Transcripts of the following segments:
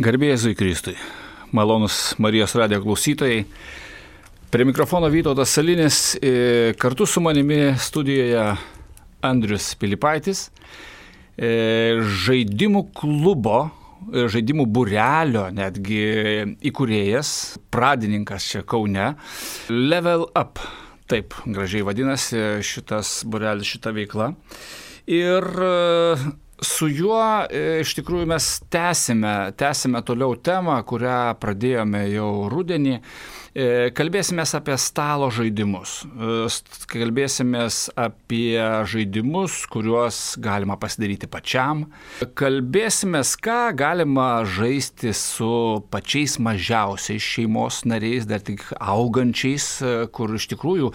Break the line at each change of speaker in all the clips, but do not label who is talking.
Garbėjai Kristui, malonus Marijos radijo klausytojai. Prie mikrofono Vytautas Salinis, kartu su manimi studijoje Andrius Pilipaitis, e, žaidimų klubo, e, žaidimų burelio netgi įkūrėjas, pradininkas čia Kaune, Level Up, taip gražiai vadinasi šitas burelis, šita veikla. Ir su juo e, iš tikrųjų mes tęsime, tęsime toliau temą, kurią pradėjome jau rudenį. E, kalbėsime apie stalo žaidimus. E, kalbėsime apie žaidimus, kuriuos galima pasidaryti pačiam. Kalbėsime, ką galima žaisti su pačiais mažiausiais šeimos nariais, dar tik augančiais, e, kur iš tikrųjų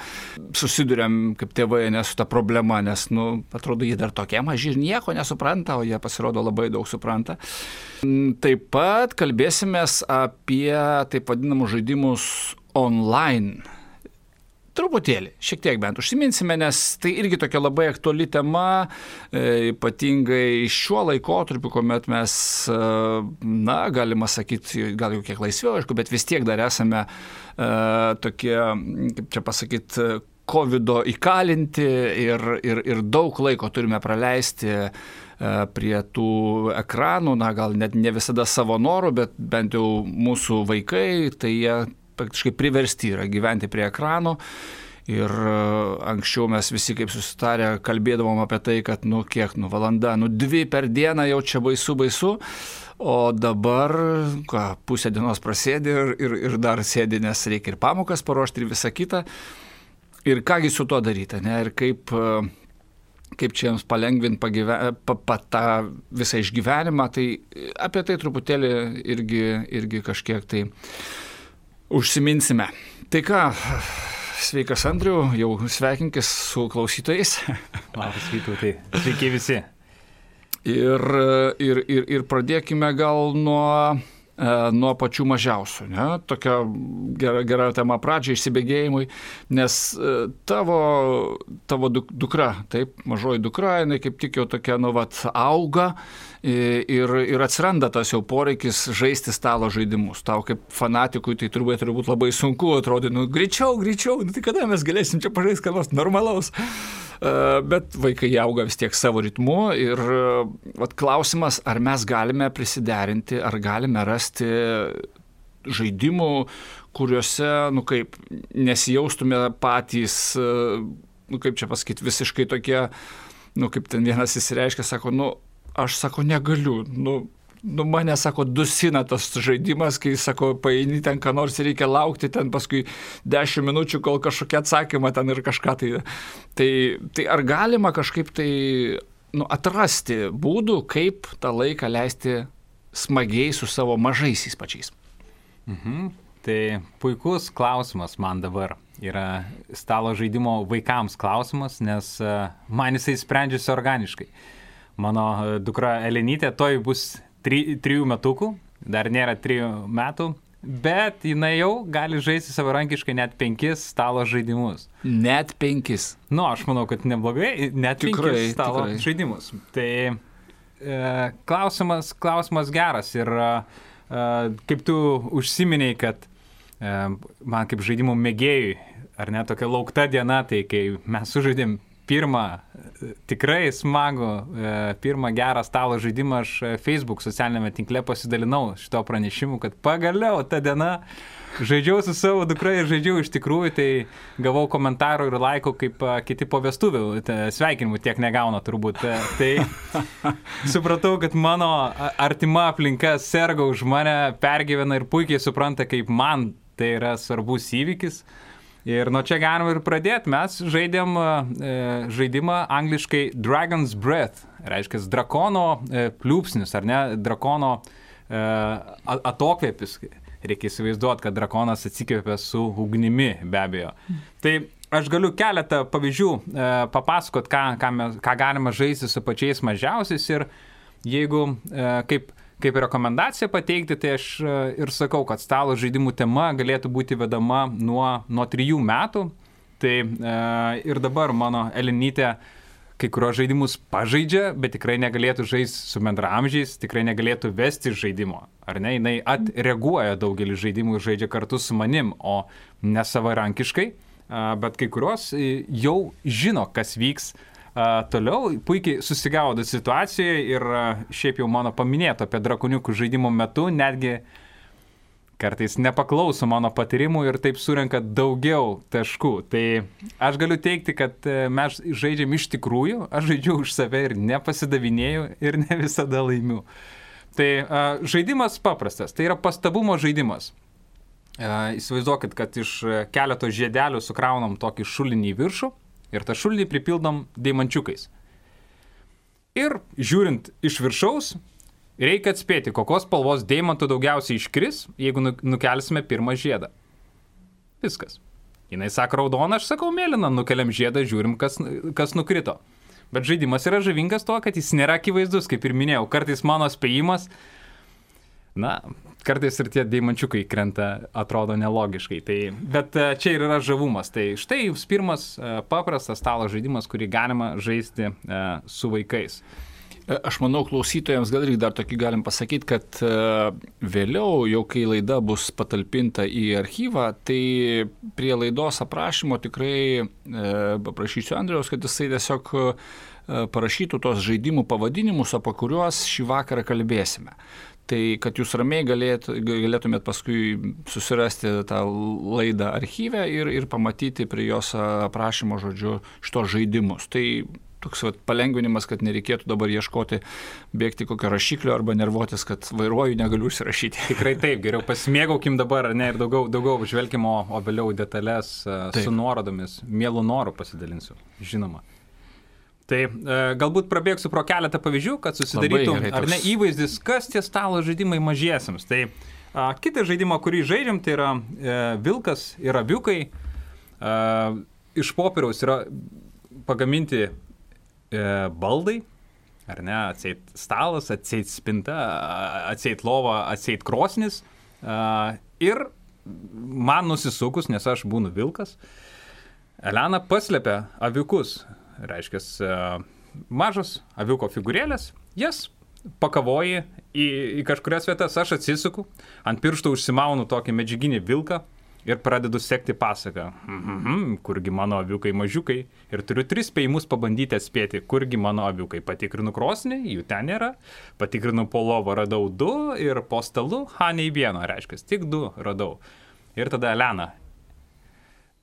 susidurėm kaip tėvai ne su ta problema, nes, nu, atrodo, jie dar tokie maži ir nieko nesupranta, o jie pasirodo labai daug supranta. Taip pat kalbėsime apie taip vadinamus žaidimus online. Truputėlį, šiek tiek bent užsiminsime, nes tai irgi tokia labai aktuali tema, e, ypatingai šiuo laikotarpiu, kuomet mes, e, na, galima sakyti, gal jau kiek laisviau, aišku, bet vis tiek dar esame e, tokie, kaip čia pasakyti, COVID įkalinti ir, ir, ir daug laiko turime praleisti prie tų ekranų, na gal net ne visada savo norų, bet bent jau mūsų vaikai, tai jie praktiškai priversti yra gyventi prie ekrano. Ir e, anksčiau mes visi kaip susitarę kalbėdavom apie tai, kad nu kiek, nu valanda, nu dvi per dieną jau čia baisu, baisu. O dabar, ką, pusę dienos prasėdi ir, ir, ir dar sėdi, nes reikia ir pamokas paruošti ir visą kitą. Ir kągi su tuo daryti, ne? Ir kaip, e, kaip čia jiems palengvinti pagyven, pa, pa, tą visą išgyvenimą, tai apie tai truputėlį irgi, irgi kažkiek tai užsiminsime. Tai ką, sveikas Andriu, jau sveikinkis su klausytojais.
Labas, Vytautai. Sveiki visi.
Ir, ir, ir, ir pradėkime gal nuo, nuo pačių mažiausių. Ne? Tokia gera, gera tema pradžiai išsibėgėjimui, nes e, tavo, tavo dukra, taip, mažoji dukra, jinai kaip tik jau tokia, nu, vat, auga ir, ir atsiranda tas jau poreikis žaisti stalo žaidimus. Tau kaip fanatikui tai turbūt turi būti labai sunku, atrodo, nu greičiau, greičiau, nu, tai kada mes galėsim čia pažaisti ką nors normalaus. E, bet vaikai auga vis tiek savo ritmu ir vat, klausimas, ar mes galime prisiderinti, ar galime rasti žaidimų, kuriuose, nu kaip, nesijaustume patys, e, nu kaip čia pasakyti, visiškai tokie, nu kaip ten vienas įsireiškia, sako, nu aš sako, negaliu. Nu, nu, mane, sako, dusina tas žaidimas, kai, sako, paeini ten, ką nors reikia laukti, ten paskui 10 minučių, kol kažkokia atsakymą ten ir kažką tai. Tai, tai ar galima kažkaip tai nu, atrasti būdų, kaip tą laiką leisti smagiai su savo mažaisiais pačiais?
Mhm. Tai puikus klausimas man dabar yra stalo žaidimo vaikams klausimas, nes e, man jisai sprendžiasi organiškai. Mano e, dukra Elenytė toj bus tri, trijų metukų, dar nėra trijų metų, bet jinai jau gali žaisti savarankiškai net penkis stalo žaidimus.
Net penkis.
Nu, aš manau, kad neblogai, net tikrai, penkis stalo tikrai. žaidimus. Tai e, klausimas, klausimas geras ir e, kaip tu užsiminiai, kad e, man kaip žaidimų mėgėjui, ar ne tokia laukta diena, tai kai mes sužaidėm pirmą tikrai smagų, e, pirmą gerą stalo žaidimą aš e, Facebook socialinėme tinkle pasidalinau šito pranešimu, kad pagaliau ta diena žaidžiau su savo dukra ir žaidžiau iš tikrųjų, tai gavau komentarų ir laikų, kaip e, kiti po vestuvių, sveikinimų tiek negauna turbūt. Tai supratau, kad mano artima aplinka serga už mane, pergyvena ir puikiai supranta, kaip man tai yra svarbus įvykis. Ir nuo čia galima ir pradėti. Mes žaidėm e, žaidimą angliškai Dragon's Breath, reiškia drakono e, pliūpsnis, ar ne, drakono e, atokvėpis. Reikia įsivaizduoti, kad drakonas atsikvėpia su ugnimi, be abejo. Tai aš galiu keletą pavyzdžių e, papasakot, ką, ką, mes, ką galima žaisti su pačiais mažiausiais ir jeigu e, kaip kaip rekomendaciją pateikti, tai aš e, ir sakau, kad stalo žaidimų tema galėtų būti vedama nuo, nuo trijų metų. Tai e, ir dabar mano Elinytė kai kurios žaidimus pažaidžia, bet tikrai negalėtų žaisti su bendramžiais, tikrai negalėtų vesti žaidimo. Ar ne, jinai atreaguoja daugelį žaidimų ir žaidžia kartu su manim, o ne savarankiškai, bet kai kurios jau žino, kas vyks toliau, puikiai susigaudo situacijoje ir šiaip jau mano paminėto apie drakoniukų žaidimo metu netgi kartais nepaklauso mano patyrimų ir taip surenka daugiau taškų. Tai aš galiu teikti, kad e, mes žaidžiam iš tikrųjų, aš žaidžiu už save ir nepasidavinėjau ir ne visada laimiu. Tai a, žaidimas paprastas, tai yra pastabumo žaidimas. A, įsivaizduokit, kad iš keleto žiedelių sukraunam tokį šulinį į viršų ir tą šulinį pripildom deimančiukais. Ir žiūrint iš viršaus, Reikia atspėti, kokios spalvos deimantų daugiausiai iškris, jeigu nu, nukelsime pirmą žiedą. Viskas. Jis sako raudoną, aš sakau mėlyną, nukeliam žiedą, žiūrim, kas, kas nukrito. Bet žaidimas yra žavingas tuo, kad jis nėra akivaizdus, kaip ir minėjau. Kartais mano spėjimas, na, kartais ir tie deimančiukai krenta, atrodo nelogiškai. Tai, bet e, čia ir yra žavumas. Tai štai pirmas e, paprastas stalo žaidimas, kurį galima žaisti e, su vaikais.
Aš manau, klausytojams gal irgi dar tokį galim pasakyti, kad vėliau, jau kai laida bus patalpinta į archyvą, tai prie laidos aprašymo tikrai paprašysiu Andriaus, kad jisai tiesiog parašytų tos žaidimų pavadinimus, apie kuriuos šį vakarą kalbėsime. Tai kad jūs ramiai galėt, galėtumėt paskui susirasti tą laidą archyvę ir, ir pamatyti prie jos aprašymo žodžiu šitos žaidimus. Tai toks vat, palengvinimas, kad nereikėtų dabar ieškoti, bėgti kokio rašiklio arba nervuotis, kad vairuoju, negaliu užsirašyti.
Tikrai taip, geriau pasimėgaukim dabar, ne, ir daugiau, daugiau žvelgim, o, o vėliau detalės taip. su nuorodomis, mielų norų pasidalinsiu, žinoma. Tai e, galbūt prabėgsiu pro keletą pavyzdžių, kad susidarytų, ar ne, įvaizdis, kas tie stalo žaidimai mažiesiams. Tai a, kitą žaidimą, kurį žaidžiam, tai yra e, vilkas ir aviukai. E, iš popieriaus yra pagaminti e, baldai, ar ne, atseit stalas, atseit spinta, atseit lova, atseit krosnis. E, ir man nusisukus, nes aš būnu vilkas, Elena paslėpia aviukus, reiškia, e, mažos aviuko figūrėlės, jas pakavoji į, į kažkurias vietas, aš atsisuku, ant pirštų užsimaunu tokį medžiaginį vilką, ir pradedu sekti pasaką. Mhm, kurgi mano aviukai mažiukai. Ir turiu tris spėjimus pabandyti atspėti, kurgi mano aviukai. Patikrinu krosnį, jų ten nėra. Patikrinu po lovą, radau du ir po stalu, ha, nei vieno, reiškia, tik du radau. Ir tada Elena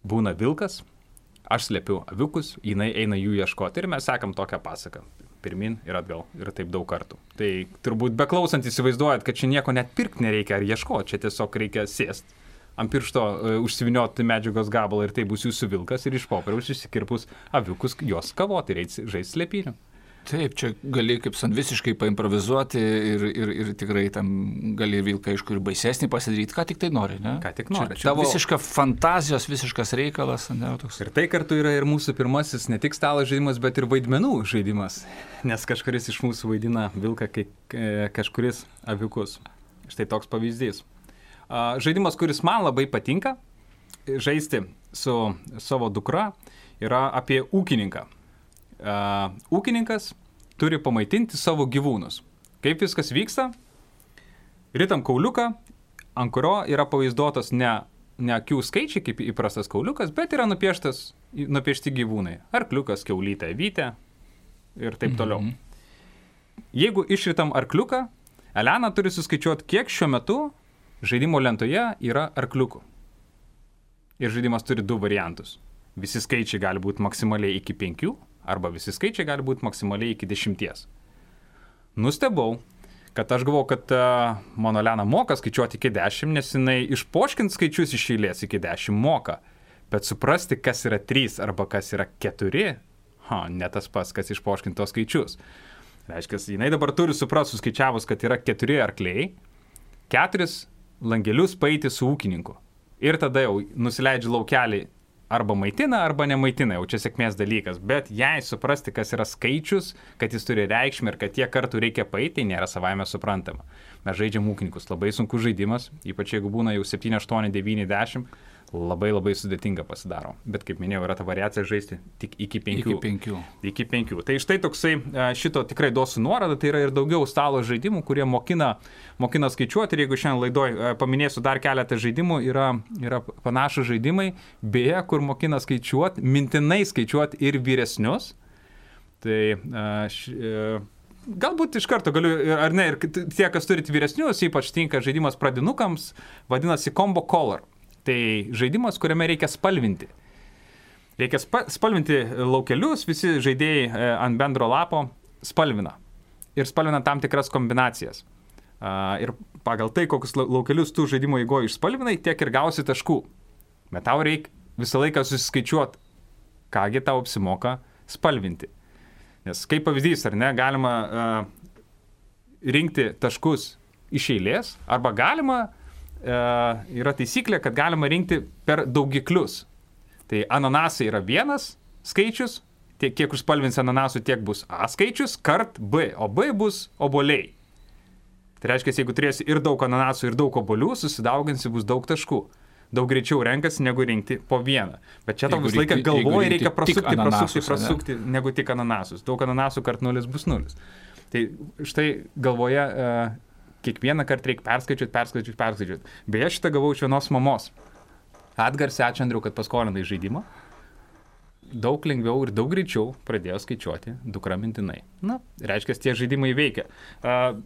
būna vilkas, aš slėpiu aviukus, jinai eina jų ieškoti ir mes sekam tokią pasaką pirmin ir atgal ir taip daug kartų. Tai turbūt beklausant įsivaizduojat, kad čia nieko net pirkti nereikia ar ieškoti, čia tiesiog reikia sėsti ant piršto uh, užsivinioti medžiagos gabalą ir tai bus jūsų vilkas ir iš popieriaus išsikirpus aviukus juos kavoti ir žaisti slėpiniu.
Taip, čia gali kaip san visiškai paimprovizuoti ir, ir, ir tikrai tam gali vilką iš kur baisesnį pasidaryti, ką tik tai nori, ne?
Ką tik nori.
Čia, čia tavo... visiška fantazijos, visiškas reikalas, ne? Toks.
Ir tai kartu yra ir mūsų pirmasis ne tik stalo žaidimas, bet ir vaidmenų žaidimas, nes kažkuris iš mūsų vaidina vilką, kai e, kažkuris aviukus. Štai toks pavyzdys. Žaidimas, kuris man labai patinka žaisti su savo dukra, yra apie ūkininką. Ūkininkas turi pamaitinti savo gyvūnus. Kaip viskas vyksta? Ritam kauliuką, ant kurio yra pavaizduotas ne, ne akių skaičiai, kaip įprastas kauliukas, bet yra nupieštas, nupiešti gyvūnai. Arkliukas, keulytė, vytė ir taip toliau. Mhm. Jeigu išritam arkliuką, Elena turi suskaičiuoti, kiek šiuo metu Žaidimo lentoje yra arkliukų. Ir žaidimas turi du variantus. Visi skaičiai gali būti maksimaliai iki 5, arba visi skaičiai gali būti maksimaliai iki 10. Nustebau, kad aš galvoju, kad uh, mano Lena moka skaičiuoti iki 10, nes jinai išpoškint skaičius iš eilės iki 10 moka. Bet suprasti, kas yra 3 arba kas yra 4, ha, ne tas pats, kas išpoškint tos skaičius. Reiškia, jinai dabar turi suprasti, suskaičiavus, kad yra 4 arkliai, 4 langelius paeiti su ūkininku. Ir tada jau nusileidžia laukelį arba maitina, arba nemaitina, jau čia sėkmės dalykas. Bet jei suprasti, kas yra skaičius, kad jis turi reikšmę ir kad tiek kartų reikia paeiti, tai nėra savaime suprantama. Mes žaidžiam ūkininkus, labai sunkus žaidimas, ypač jeigu būna jau 7, 8, 9, 10, labai labai sudėtinga pasidaro. Bet kaip minėjau, yra ta variacija žaisti tik iki penkių.
Iki penkių.
Iki penkių. Tai štai toksai šito tikrai duosiu nuorodą, tai yra ir daugiau stalo žaidimų, kurie mokina, mokina skaičiuoti. Ir jeigu šiandien laidoj paminėsiu dar keletą žaidimų, yra, yra panašus žaidimai, beje, kur mokina skaičiuoti, mintinai skaičiuoti ir vyresnius. Tai aš... Galbūt iš karto galiu, ar ne, ir tie, kas turite vyresnius, ypač tinka žaidimas pradinukams, vadinasi Combo Color. Tai žaidimas, kuriame reikia spalvinti. Reikia spa spalvinti laukelius, visi žaidėjai e, ant bendro lapo spalvina. Ir spalvina tam tikras kombinacijas. Uh, ir pagal tai, kokius laukelius tu žaidimo įgoje išspalvinai, tiek ir gausi taškų. Bet tau reikia visą laiką susiskaičiuoti, kągi tau apsimoka spalvinti. Nes kaip pavyzdys, ar ne, galima uh, rinkti taškus iš eilės, arba galima E, yra taisyklė, kad galima rinkti per daugiklius. Tai ananasai yra vienas skaičius, tiek kiek užspalvins ananasų, tiek bus A skaičius, kart B, o B bus oboliai. Tai reiškia, jeigu turėsi ir daug ananasų, ir daug obolių, susidauginsi bus daug taškų. Daug greičiau renkasi, negu rinkti po vieną. Bet čia tau visą laiką galvoji, reikia prasukti, prasukti, prasukti, ne? negu tik ananasus. Daug ananasų kart nulis bus nulis. Tai štai galvoje uh, kiekvieną kartą reikia perskaičiuoti, perskaičiuoti, perskaičiuoti. Beje, šitą gavau iš vienos mamos. Atgarsį ačiū Andriu, kad paskolinai žaidimą. Daug lengviau ir daug greičiau pradėjo skaičiuoti dukra mintinai. Na, reiškia, tie žaidimai veikia. Uh,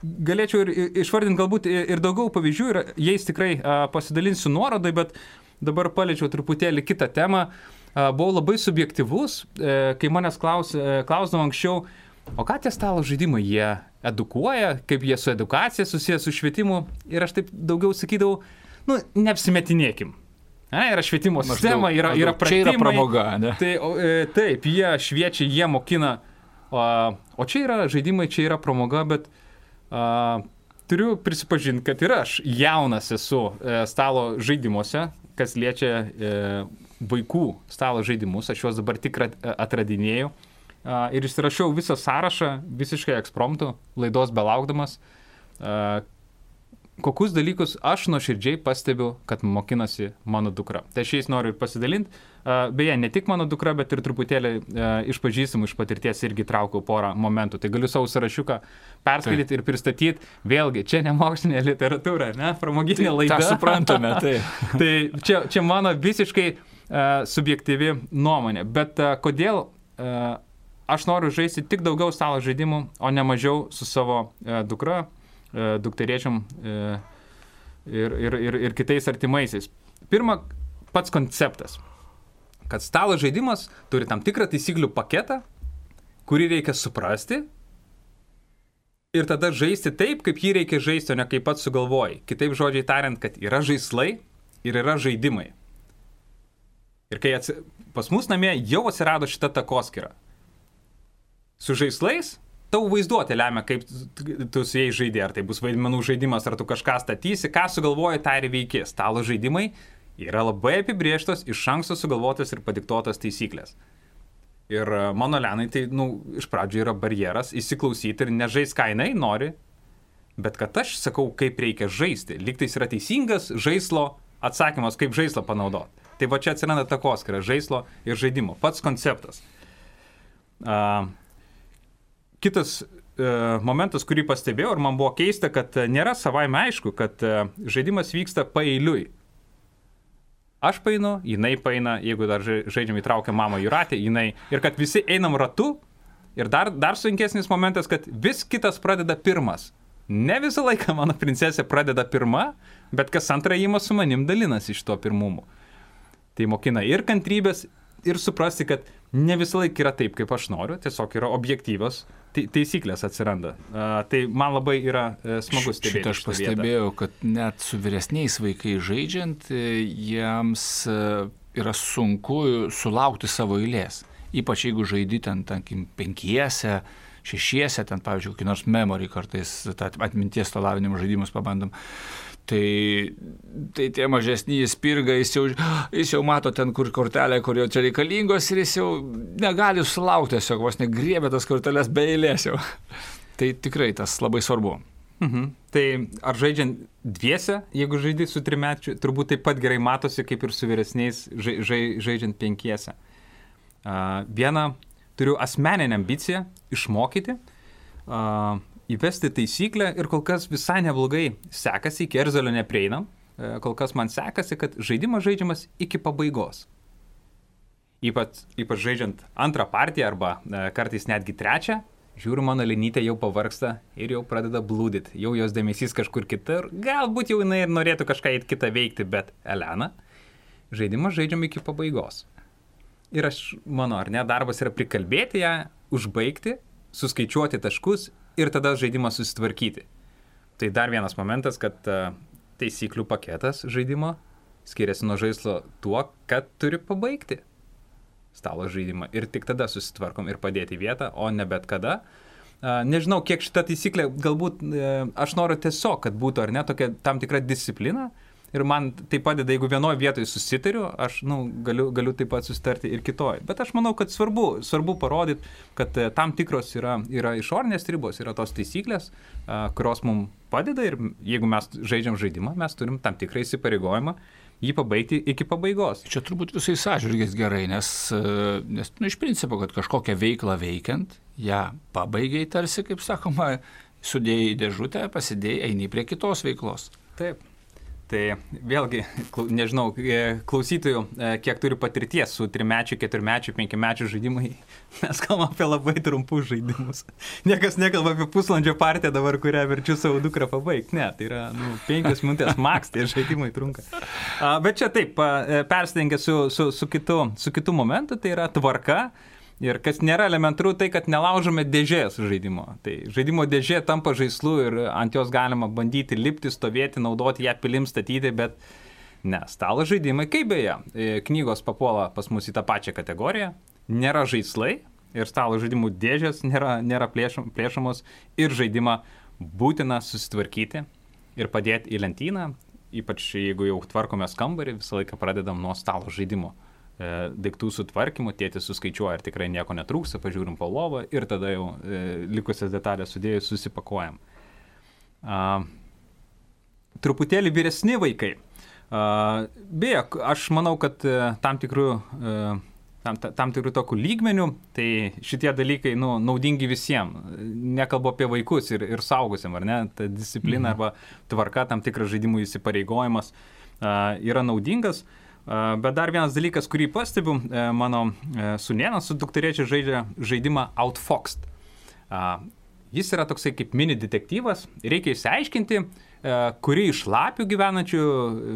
galėčiau ir išvardinti galbūt ir daugiau pavyzdžių ir jais tikrai pasidalinsiu nuorodai, bet dabar paliečiau truputėlį kitą temą. Buvau labai subjektivus, uh, kai manęs klaus, uh, klausdavo anksčiau, o ką tie stalo žaidimai, jie edukuoja, kaip jie su edukacija susijęs su švietimu. Ir aš taip daugiau sakydavau, nu, neapsimetinėkim. Ne, yra švietimo maždaug, sistema, yra, maždaug, yra pratimai.
Čia yra pramoga, ne?
Tai, o, e, taip, jie šviečia, jie mokina. O, o čia yra žaidimai, čia yra pramoga, bet a, turiu prisipažinti, kad ir aš jaunas esu e, stalo žaidimuose, kas liečia e, vaikų stalo žaidimus, aš juos dabar tik atradinėjau ir išsirašiau visą sąrašą visiškai ekspromptų, laidos belaukdamas, kokius dalykus aš nuoširdžiai pastebiu, kad mokinasi mano dukra. Tai aš jais noriu ir pasidalinti. Beje, ne tik mano dukra, bet ir truputėlį iš pažįstamų, iš patirties irgi traukiau porą momentų. Tai galiu savo sąrašiuką perskaityti tai. ir pristatyti. Vėlgi, čia ne mokslinė literatūra, ne, pramoginė tai, laida.
Tai suprantame, tai.
tai čia, čia mano visiškai subjektyvi nuomonė. Bet kodėl aš noriu žaisti tik daugiau stalo žaidimų, o ne mažiau su savo e, dukra, e, dukteriečiam e, ir, ir, ir, ir kitais artimaisiais. Pirma, pats konceptas, kad stalo žaidimas turi tam tikrą taisyklių paketą, kurį reikia suprasti ir tada žaisti taip, kaip jį reikia žaisti, o ne kaip pats sugalvoji. Kitaip žodžiai tariant, kad yra žaislai ir yra žaidimai. Ir kai atsi... pas mus namie jau atsirado šita takoskira su žaislais tau vaizduotė lemia, kaip tu su jais žaidži, ar tai bus vaidmenų žaidimas, ar tu kažką statysi, ką sugalvoji, tą ir veiki. Stalo žaidimai yra labai apibrieštos, iš anksto sugalvotas ir padiktuotas taisyklės. Ir e, mano Lenai tai, na, nu, iš pradžio yra barjeras įsiklausyti ir nežais, ką jinai nori, bet kad aš sakau, kaip reikia žaisti. Liktais yra teisingas žaislo atsakymas, kaip žaislą panaudoti. Tai va čia atsiranda takoskira žaislo ir žaidimo. Pats konceptas. Uh, kitas e, momentas, kurį pastebėjau ir man buvo keista, kad nėra savaime aišku, kad e, žaidimas vyksta paeiliui. Aš painu, jinai paina, jeigu dar žaidžiam įtraukia mamą į ratę, jinai. Ir kad visi einam ratu. Ir dar, dar sunkesnis momentas, kad vis kitas pradeda pirmas. Ne visą laiką mano princesė pradeda pirma, bet kas antrą įimą su manim dalinasi iš to pirmumo. Tai mokina ir kantrybės, ir suprasti, kad ne visą laiką yra taip, kaip aš noriu, tiesiog yra objektyvios taisyklės atsiranda. Uh, tai man labai yra uh, smagu stebėti.
Šitą aš pastebėjau, vietą. kad net su vyresniais vaikais žaidžiant, e, jiems uh, yra sunku sulaukti savo eilės. Ypač jeigu žaidži ten, tarkim, penkiese, šešiese, ten, pavyzdžiui, kokį nors memory kartais, atminties to lavinimo žaidimus pabandom. Uh, Tai, tai tie mažesni spirga, jis jau, jis jau mato ten, kur kortelė, kur jau čia reikalingos ir jis jau negali sulaukti, tiesiog vos negriebė tas korteles be eilės jau. Tai tikrai tas labai svarbu.
Mhm. Tai ar žaidžiant dviese, jeigu žaidži su trimečiu, turbūt taip pat gerai matosi, kaip ir su vyresniais žai, žai, žaidžiant penkiese. Uh, vieną turiu asmeninę ambiciją išmokyti, uh, įvesti taisyklę ir kol kas visai neblogai sekasi, iki erzalio neprieinam, uh, kol kas man sekasi, kad žaidimas žaidžiamas iki pabaigos. Ypač, ypač žaidžiant antrą partiją arba uh, kartais netgi trečią, žiūriu, mano linytė jau pavarksta ir jau pradeda blūdyti, jau jos dėmesys kažkur kitur, galbūt jau jinai ir norėtų kažką į kitą veikti, bet Elena, žaidimą žaidžiam iki pabaigos. Ir aš, mano, ar ne, darbas yra prikalbėti ją, užbaigti, suskaičiuoti taškus ir tada žaidimą susitvarkyti. Tai dar vienas momentas, kad uh, taisyklių paketas žaidimo skiriasi nuo žaislo tuo, kad turi pabaigti stalo žaidimą ir tik tada susitvarkom ir padėti vietą, o ne bet kada. Nežinau, kiek šita taisyklė, galbūt e, aš noriu tiesiog, kad būtų ar ne tokia tam tikra disciplina. Ir man tai padeda, jeigu vienoje vietoje susitariu, aš nu, galiu, galiu taip pat susitarti ir kitoje. Bet aš manau, kad svarbu, svarbu parodyti, kad e, tam tikros yra, yra išorinės ribos, yra tos taisyklės, kurios mums padeda ir jeigu mes žaidžiam žaidimą, mes turim tam tikrą įsipareigojimą jį pabaigti iki pabaigos.
Čia turbūt visais atžvilgiais gerai, nes, e, nes nu, iš principo, kad kažkokią veiklą veikiant, ją pabaigiai tarsi, kaip sakoma, sudėjai dėžutę, pasidėjai, eini prie kitos veiklos.
Taip. Tai vėlgi, nežinau, e, klausytojų, e, kiek turi patirties su trimečiu, keturmečiu, penkiamečiu žaidimai, mes kalbame apie labai trumpus žaidimus. Niekas nekalba apie pusvalandžio partiją dabar, kurią verčiu savo dukrą pabaigti. Ne, tai yra nu, penkias minutės maks, tie žaidimai trunka. Bet čia taip, e, persidengia su, su, su, kitu, su kitu momentu, tai yra tvarka Ir kas nėra elementaru, tai kad nelaužome dėžės žaidimo. Tai žaidimo dėžė tampa žaislu ir ant jos galima bandyti lipti, stovėti, naudoti ją pilim statyti, bet ne, stalo žaidimai, kaip beje, e, knygos papuola pas mus į tą pačią kategoriją, nėra žaislai ir stalo žaidimų dėžės nėra, nėra plėšam, plėšamos ir žaidimą būtina susitvarkyti ir padėti į lentyną, ypač jeigu jau tvarkomės kambarį, visą laiką pradedam nuo stalo žaidimo daiktų sutvarkymu, tėtis suskaičiuoja, ar tikrai nieko netrūksta, pažiūrim po lovą ir tada jau e, likusias detalės sudėjus susipakuojam. A, truputėlį vyresni vaikai. A, beje, aš manau, kad e, tam tikrų, tam, tam tikrų tokių lygmenių, tai šitie dalykai nu, naudingi visiems. Nekalbu apie vaikus ir, ir saugusiam, ar ne? Ta disciplina mhm. arba tvarka, tam tikras žaidimų įsipareigojimas a, yra naudingas. A, Bet dar vienas dalykas, kurį pastebiu, e, mano e, sunėnas su dukterėčiai žaidžia žaidimą Outfoxed. Jis yra toksai kaip mini detektyvas. Reikia išsiaiškinti, e, kuri iš lapių gyvenančių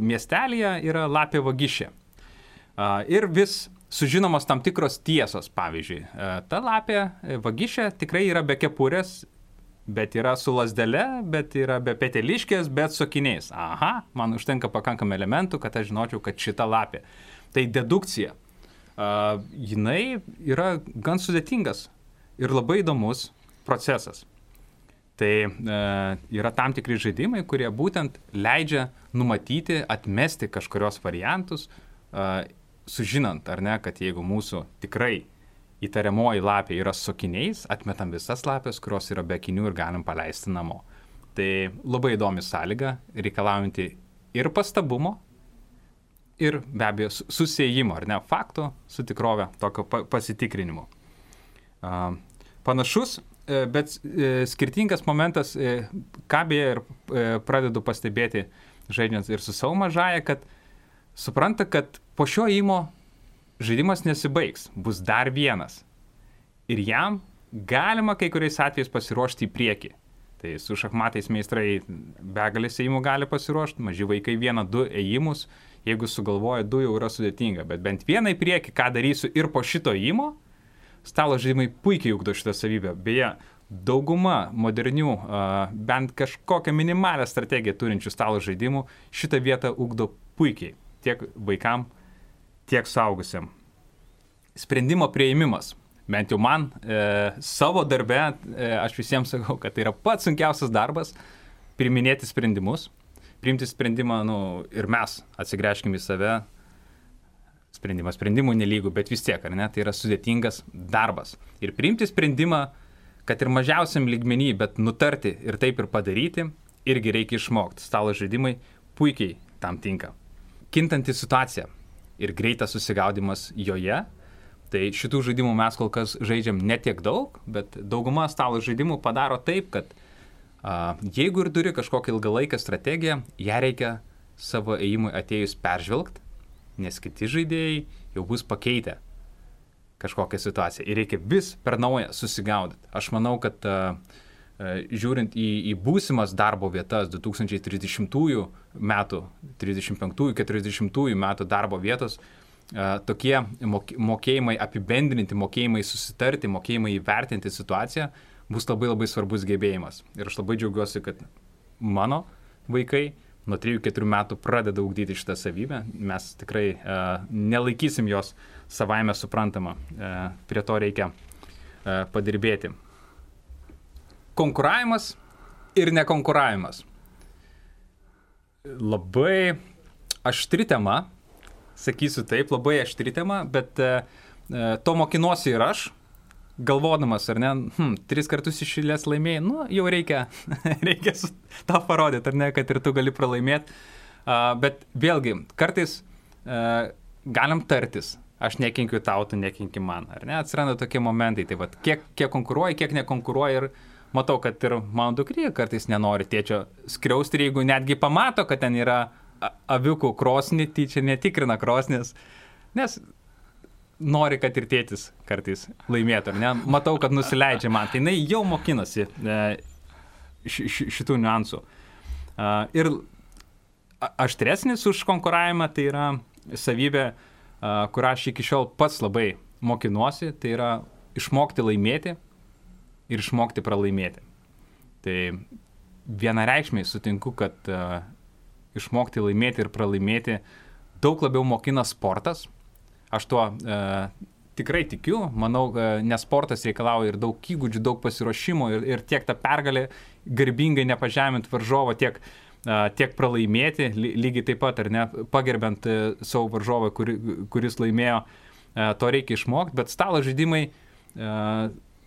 miestelėje yra lapė vagišė. Ir vis sužinomos tam tikros tiesos. Pavyzdžiui, ta lapė vagišė tikrai yra be kepurės bet yra su lasdele, bet yra be peteliškės, bet su akiniais. Aha, man užtenka pakankamai elementų, kad aš žinočiau, kad šita lapė. Tai dedukcija. Uh, jinai yra gan sudėtingas ir labai įdomus procesas. Tai uh, yra tam tikri žaidimai, kurie būtent leidžia numatyti, atmesti kažkurios variantus, uh, sužinant, ar ne, kad jeigu mūsų tikrai įtariamoji lapė yra su akiniais, atmetam visas lapės, kurios yra be akinių ir galim paleisti namo. Tai labai įdomi sąlyga, reikalaujanti ir pastabumo, ir be abejo susijimo, ar ne, fakto su tikrove, tokio pasitikrinimo. Panašus, e, bet e, skirtingas momentas, e, ką beje ir pradedu pastebėti žaidžiant ir su savo mažaja, kad supranta, kad po šio įmo žaidimas nesibaigs, bus dar vienas. Ir jam galima kai kuriais atvejais pasiruošti į priekį. Tai su šachmatais meistrai begalės ėjimų gali pasiruošti, maži vaikai vieną, du ėjimus, jeigu sugalvoja du jau yra sudėtinga, bet bent vieną į priekį, ką darysiu ir po šito ėjimo, stalo žaidimai puikiai ugdo šitą savybę. Beje, dauguma modernių, bent kažkokią minimalę strategiją turinčių stalo žaidimų šitą vietą ugdo puikiai tiek vaikam, tiek saugusiam. Sprendimo prieimimas. Bent jau man e, savo darbe, e, aš visiems sakau, kad tai yra pats sunkiausias darbas - priminėti sprendimus. Priimti sprendimą, nu, ir mes atsigręžkime į save. Sprendimas sprendimų nelygų, bet vis tiek, ar ne, tai yra sudėtingas darbas. Ir priimti sprendimą, kad ir mažiausiam lygmenį, bet nutarti ir taip ir padaryti, irgi reikia išmokti. Stalo žaidimai puikiai tam tinka. Kintanti situacija ir greitas susigaudimas joje. Tai šitų žaidimų mes kol kas žaidžiam netiek daug, bet dauguma stalo žaidimų padaro taip, kad a, jeigu ir turi kažkokią ilgalaikę strategiją, ją reikia savo ėjimui atėjus peržvelgti, nes kiti žaidėjai jau bus pakeitę kažkokią situaciją ir reikia vis per naują susigaudyti. Aš manau, kad uh, žiūrint į, į būsimas darbo vietas 2030 metų, 35-40 metų darbo vietos, uh, tokie mokėjimai apibendrinti, mokėjimai susitarti, mokėjimai įvertinti situaciją bus labai labai svarbus gebėjimas. Ir aš labai džiaugiuosi, kad mano vaikai nuo 3-4 metų pradeda ugdyti šitą savybę, mes tikrai uh, nelaikysim jos savaime suprantama, uh, prie to reikia uh, padirbėti. Konkuravimas ir nekonkuravimas. Labai aštri tema, sakysiu taip, labai aštri tema, bet uh, to mokinuosi ir aš, galvodamas, ar ne, hm, tris kartus išėlės laimėjai, nu, jau reikia, reikia tą parodyti, ar ne, kad ir tu gali pralaimėti. Uh, bet vėlgi, kartais uh, galim tartis, aš nekenkiu tau, tu nekenki man, ar ne, atsiranda tokie momentai, tai vad, kiek, kiek konkuruoji, kiek nekonkuruoji ir matau, kad ir mano dukrė kartais nenori tėčio skriausti jeigu netgi pamato, kad ten yra aviukų krosnį, tai čia netikrina krosnės, nes nori, kad ir tėtis kartais laimėtų, ne? Matau, kad nusileidžia man. Tai jinai jau mokinasi e, šitų niuansų. E, ir aštresnis už konkuravimą tai yra savybė, e, kurią aš iki šiol pats labai mokinuosi, tai yra išmokti laimėti ir išmokti pralaimėti. Tai vienareikšmiai sutinku, kad uh, išmokti laimėti ir pralaimėti daug labiau mokina sportas, Aš tuo e, tikrai tikiu, manau, e, nes sportas reikalauja ir daug įgūdžių, daug pasiruošimo ir, ir tiek tą pergalę garbingai nepažemint varžovo, tiek, e, tiek pralaimėti, lygiai taip pat, ar ne, pagerbent savo varžovą, kuri, kuris laimėjo, to reikia išmokti, bet stalo žaidimai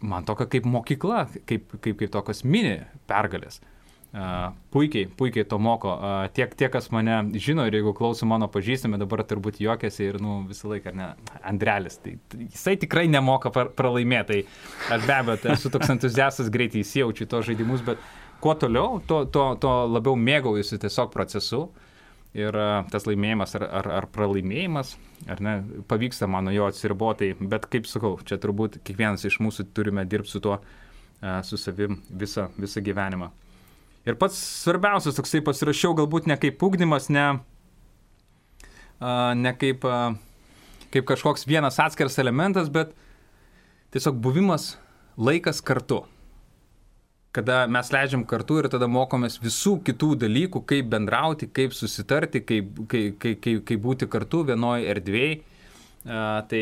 man tokia kaip mokykla, kaip, kaip, kaip tokios mini pergalės. E, puikiai, puikiai to moko. Tiek, tie, kas mane žino ir jeigu klauso mano pažįstami, dabar turbūt juokiasi ir nu, visą laiką, ne, Andrelis. Tai, jisai tikrai nemoka pralaimėti. Tai aš be abejo tai esu toks entuziastas, greitai įsijaučiu tos žaidimus, bet kuo toliau, tuo, tuo, tuo labiau mėgaujuosi tiesiog procesu. Ir tas laimėjimas ar, ar, ar pralaimėjimas, ar ne, pavyksta mano jo atsiriboti, bet kaip sakau, čia turbūt kiekvienas iš mūsų turime dirbti su tuo, su savim visą, visą gyvenimą. Ir pats svarbiausias toksai pasirašiau galbūt ne kaip ugdymas, ne, ne kaip, kaip kažkoks vienas atskiras elementas, bet tiesiog buvimas laikas kartu. Kada mes leidžiam kartu ir tada mokomės visų kitų dalykų, kaip bendrauti, kaip susitarti, kaip, kaip, kaip, kaip, būti kartu vienoje erdvėje. Tai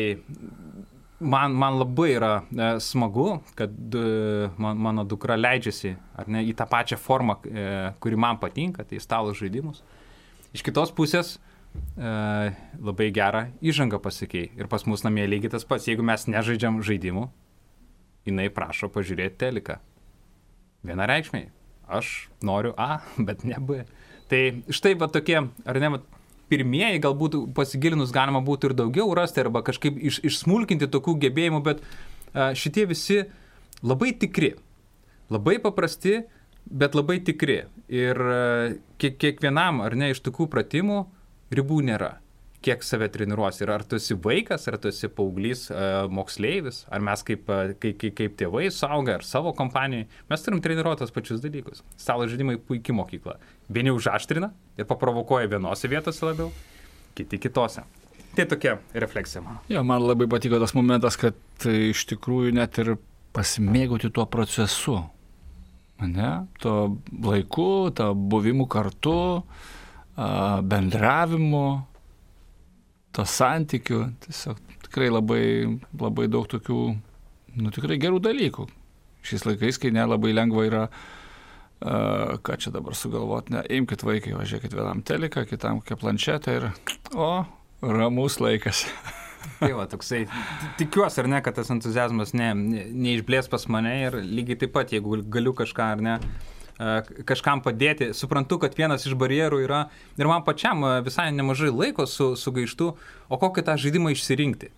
man, man labai yra e, smagu, kad e, man, mano dukra leidžiasi ne, į tą pačią formą, e, kuri man patinka, tai stalo žaidimus. Iš kitos pusės labai gerą įžangą pasakėjai. Ir pas mus namie lygiai tas pats, jeigu mes nežaidžiam žaidimų, jinai prašo pažiūrėti teliką. Vienareikšmiai. Aš noriu A, bet ne B. Tai štai va tokie, ar ne, va, pirmieji, galbūt pasigilinus galima būtų ir daugiau rasti arba kažkaip iš, išsmulkinti tokių gebėjimų, bet a, šitie visi labai tikri, labai paprasti, bet labai tikri. Ir kiek, kiekvienam, ar ne, iš tokių pratimų ribų nėra kiek save treniruosi. Ir ar tu esi vaikas, ar tu esi paauglys, moksleivis, ar mes kaip, kaip, kaip, kaip tėvai suaugę, ar savo kompanijai, mes turim treniruoti tos pačius dalykus. Stalo žaidimai puikia mokykla. Vieni užaštrina ir paprovokuoja vienose vietose labiau, kiti kitose. Tai tokia refleksija mano.
Jo, man labai patiko tas momentas, kad tai iš tikrųjų net ir pasimėgauti tuo procesu. Ne? To laiku, to buvimu kartu, bendravimu, to santykių, tiesiog tikrai labai, labai daug tokių, nu tikrai gerų dalykų. Šiais laikais, kai nelabai lengva yra, uh, ką čia dabar sugalvoti, ne, imkite vaikai, važiuokit vienam teliką, kitam kokią planšetę ir, o, ramus laikas.
Tai va, toksai, tikiuosi ar ne, kad tas entuzijazmas ne, ne, neišblės pas mane ir lygiai taip pat, jeigu galiu kažką ar ne kažkam padėti. Suprantu, kad vienas iš barjerų yra ir man pačiam visai nemažai laiko su, sugaištų, o kokį tą žaidimą išsirinkti.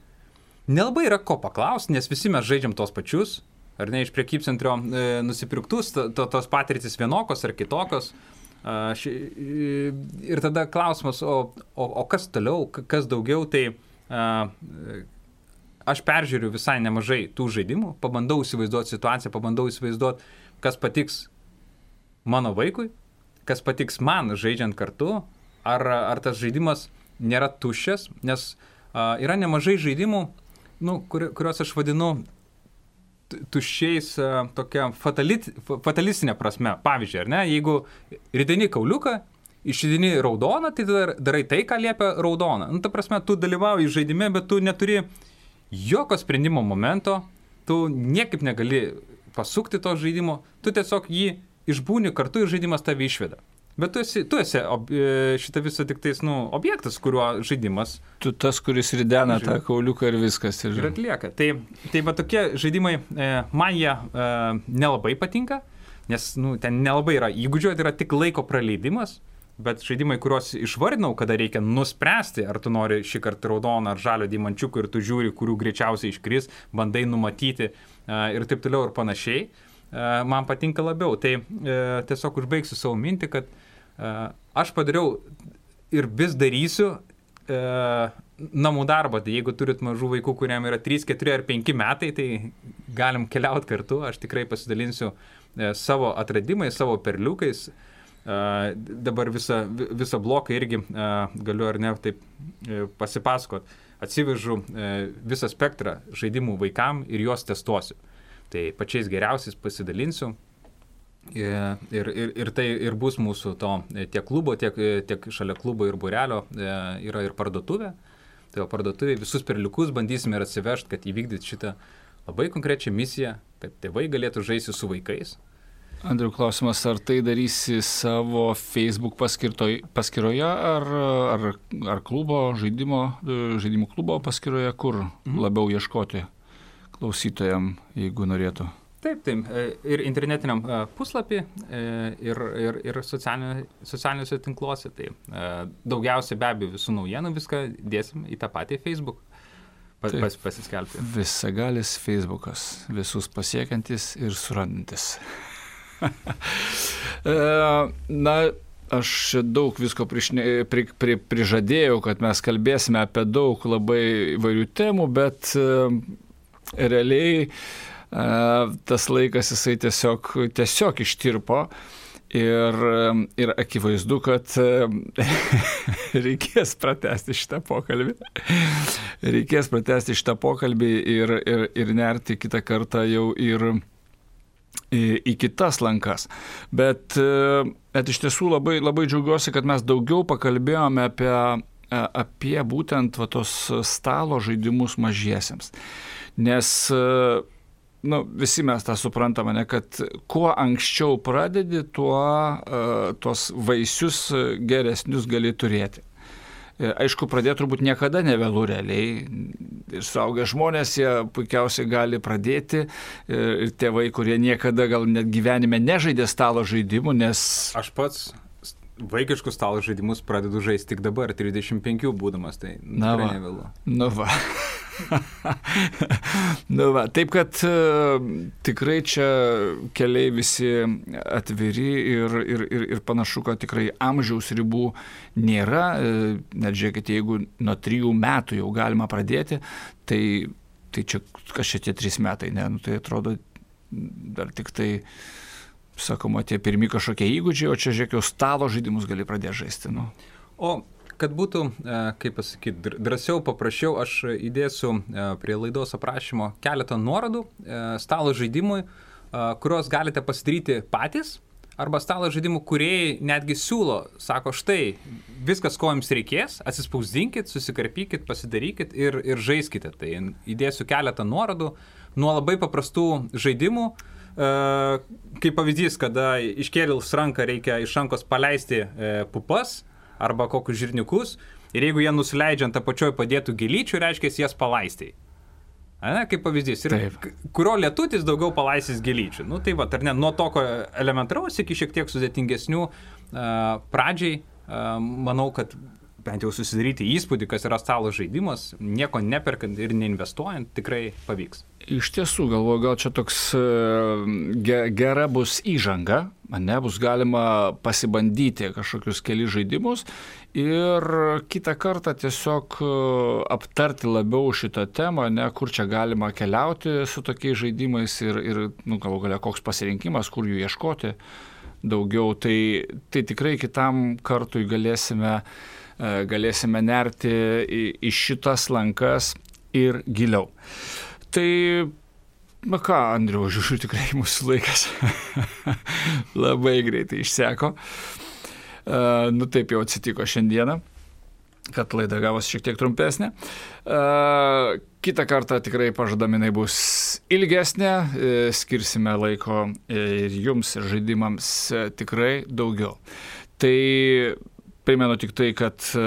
Nelabai yra ko paklausti, nes visi mes žaidžiam tos pačius, ar ne iš priekybcentrio e, nusipirktus, to, to, tos patirtis vienokios ar kitokios. A, ši, ir tada klausimas, o, o, o kas toliau, kas daugiau, tai a, aš peržiūriu visai nemažai tų žaidimų, pabandau įsivaizduoti situaciją, pabandau įsivaizduoti, kas patiks mano vaikui, kas patiks man žaidžiant kartu, ar, ar tas žaidimas nėra tuščias, nes uh, yra nemažai žaidimų, nu, kur, kuriuos aš vadinu tuščiais uh, tokia fatalit, fatalistinė prasme. Pavyzdžiui, ar ne, jeigu rideni kauliuką, išidini raudoną, tai dar, darai tai, ką liepia raudona. Nu, ta prasme, tu dalyvauji žaidime, bet tu neturi jokio sprendimo momento, tu niekaip negali pasukti to žaidimo, tu tiesiog jį išbūni kartu ir žaidimas tave išveda. Bet tu esi, tu esi ob, e, šitą visą tik tais, nu, objektas, kuriuo žaidimas.
Tu tas, kuris ridena tą kauliuką ir viskas.
Ir, ir atlieka. Tai, tai va tokie žaidimai, e, man jie e, nelabai patinka, nes, nu, ten nelabai yra įgūdžio, tai yra tik laiko praleidimas. Bet žaidimai, kuriuos išvardinau, kada reikia nuspręsti, ar tu nori šį kartą raudoną ar žalio dimančiukų ir tu žiūri, kurių greičiausiai iškris, bandai numatyti uh, ir taip toliau ir panašiai, uh, man patinka labiau. Tai uh, tiesiog užbaigsiu savo mintį, kad uh, aš padariau ir vis darysiu namų darbą. Tai jeigu turit mažų vaikų, kuriem yra 3, 4 ar 5 metai, tai galim keliauti kartu. Aš tikrai pasidalinsiu savo atradimais, savo perliukais. Dabar visą, visą bloką irgi galiu ar ne taip e, pasipasakot. Atsivežu e, visą spektrą žaidimų vaikam ir juos testuosiu. Tai pačiais geriausiais pasidalinsiu. Ir, ir, ir tai ir bus mūsų to e, tiek klubo, tiek, tiek šalia klubo ir burelio yra ir parduotuvė. Tai parduotuvė visus perliukus bandysime ir atsivežti, kad įvykdyt šitą labai konkrečią misiją, kad tėvai galėtų žaisti su vaikais,
Andriu, klausimas, ar tai darysi savo Facebook paskyroje, ar, ar, ar klubo, žaidimo, žaidimų klubo paskyroje, kur mhm. labiau ieškoti klausytojam, jeigu norėtų?
Taip, taip. E, ir internetiniam e, puslapį, e, ir, ir, ir socialiniuose tinkluose. Tai daugiausiai be abejo visų naujienų viską dėsim į tą patį Facebook. Pas, pas, pasiskelbti.
Visagalis Facebookas, visus pasiekiantis ir surandantis. Na, aš daug visko prišne, pri, pri, prižadėjau, kad mes kalbėsime apie daug labai įvairių temų, bet realiai e, tas laikas jisai tiesiog, tiesiog ištirpo. Ir, ir akivaizdu, kad reikės pratesti šitą pokalbį. Reikės pratesti šitą pokalbį ir, ir, ir nerti kitą kartą jau ir į, į kitas lankas. Bet, e, bet iš tiesų labai, labai džiaugiuosi, kad mes daugiau pakalbėjome apie, e, apie būtent va, tos stalo žaidimus mažiesiems. Nes e, nu, visi mes tą suprantame, ne, kad kuo anksčiau pradedi, tuo uh, tuos vaisius geresnius gali turėti. E, aišku, pradėti turbūt niekada nevėlų realiai. Ir suaugę žmonės jie puikiausiai gali pradėti. E, ir tėvai, kurie niekada gal net gyvenime nežaidė stalo žaidimų, nes...
Aš pats vaikiškus stalo žaidimus pradedu žaisti tik dabar, 35 būdamas, tai
na va, nevėlu. Nu va. nu va, taip kad uh, tikrai čia keliai visi atviri ir, ir, ir, ir panašu, kad tikrai amžiaus ribų nėra. Uh, net žiūrėkite, jeigu nuo trijų metų jau galima pradėti, tai, tai čia kas čia tie trys metai, ne, nu, tai atrodo dar tik tai sakoma, tie pirmi kažkokie įgūdžiai, o čia, žiūrėk, jau stalo žaidimus gali pradėti žaisti. Nu.
O kad būtų, e, kaip pasakyti, drąsiau, paprasčiau, aš įdėsiu e, prie laidos aprašymo keletą nuorodų e, stalo žaidimui, kuriuos galite pasidaryti patys. Arba stalo žaidimų kuriejai netgi siūlo, sako, štai, viskas, ko jums reikės, atsispausdinkit, susikarpykit, pasidarykit ir, ir žaiskite. Tai įdėsiu keletą nuorodų nuo labai paprastų žaidimų, kaip pavyzdys, kada iškėlus ranką reikia iš rankos paleisti pupas, arba kokius žirniukus ir jeigu jie nusileidžia ant apačioj padėtų gėlyčių, reiškia, jas palaistai. Ne, kaip pavyzdys. Ir Taip. kurio lietutis daugiau palaisys gelyčių. Nu, tai va, ar ne, nuo tokio elementaraus iki šiek tiek sudėtingesnių pradžiai, manau, kad bent jau susidaryti įspūdį, kas yra stalo žaidimas, nieko neperkant ir neinvestuojant, tikrai pavyks.
Iš tiesų, galvoju, gal čia toks e, gera bus įžanga, ne, bus galima pasibandyti kažkokius keli žaidimus ir kitą kartą tiesiog e, aptarti labiau šitą temą, ne, kur čia galima keliauti su tokiais žaidimais ir, ir nu, galvo galia koks pasirinkimas, kur jų ieškoti daugiau. Tai, tai tikrai kitam kartui galėsime uh, galėsime nerti į, šitas lankas ir giliau. Tai, na ką, Andriu, žiūriu, tikrai mūsų laikas labai greitai išseko. Uh, nu taip jau atsitiko šiandieną kad laida gavosi šiek tiek trumpesnė. Uh, kitą kartą tikrai pažadaminai bus ilgesnė, skirsime laiko ir jums, ir žaidimams tikrai daugiau. Tai Primenu tik tai, kad e,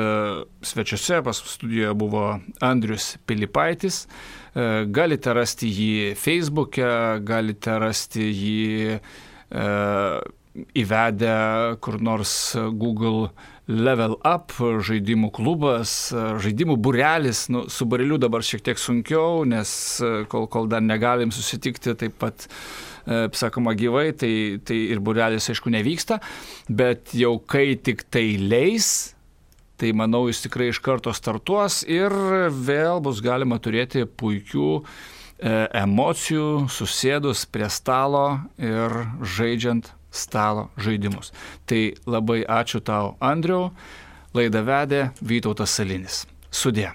svečiuose pas studijoje buvo Andrius Pilipaitis. E, galite rasti jį Facebook'e, galite rasti jį e, įvedę kur nors Google Level Up žaidimų klubas, žaidimų burelis, nu, su bureliu dabar šiek tiek sunkiau, nes kol, kol dar negalim susitikti taip pat uh, sakoma, gyvai, tai, tai ir burelis, aišku, nevyksta, bet jau kai tik tai leis, tai manau, jis tikrai iš karto startuos ir vėl bus galima turėti puikių e, emocijų susėdus prie stalo ir žaidžiant stalo žaidimus. Tai labai ačiū tau, Andriu. Laidą vedė Vytautas Salinis. Sudė.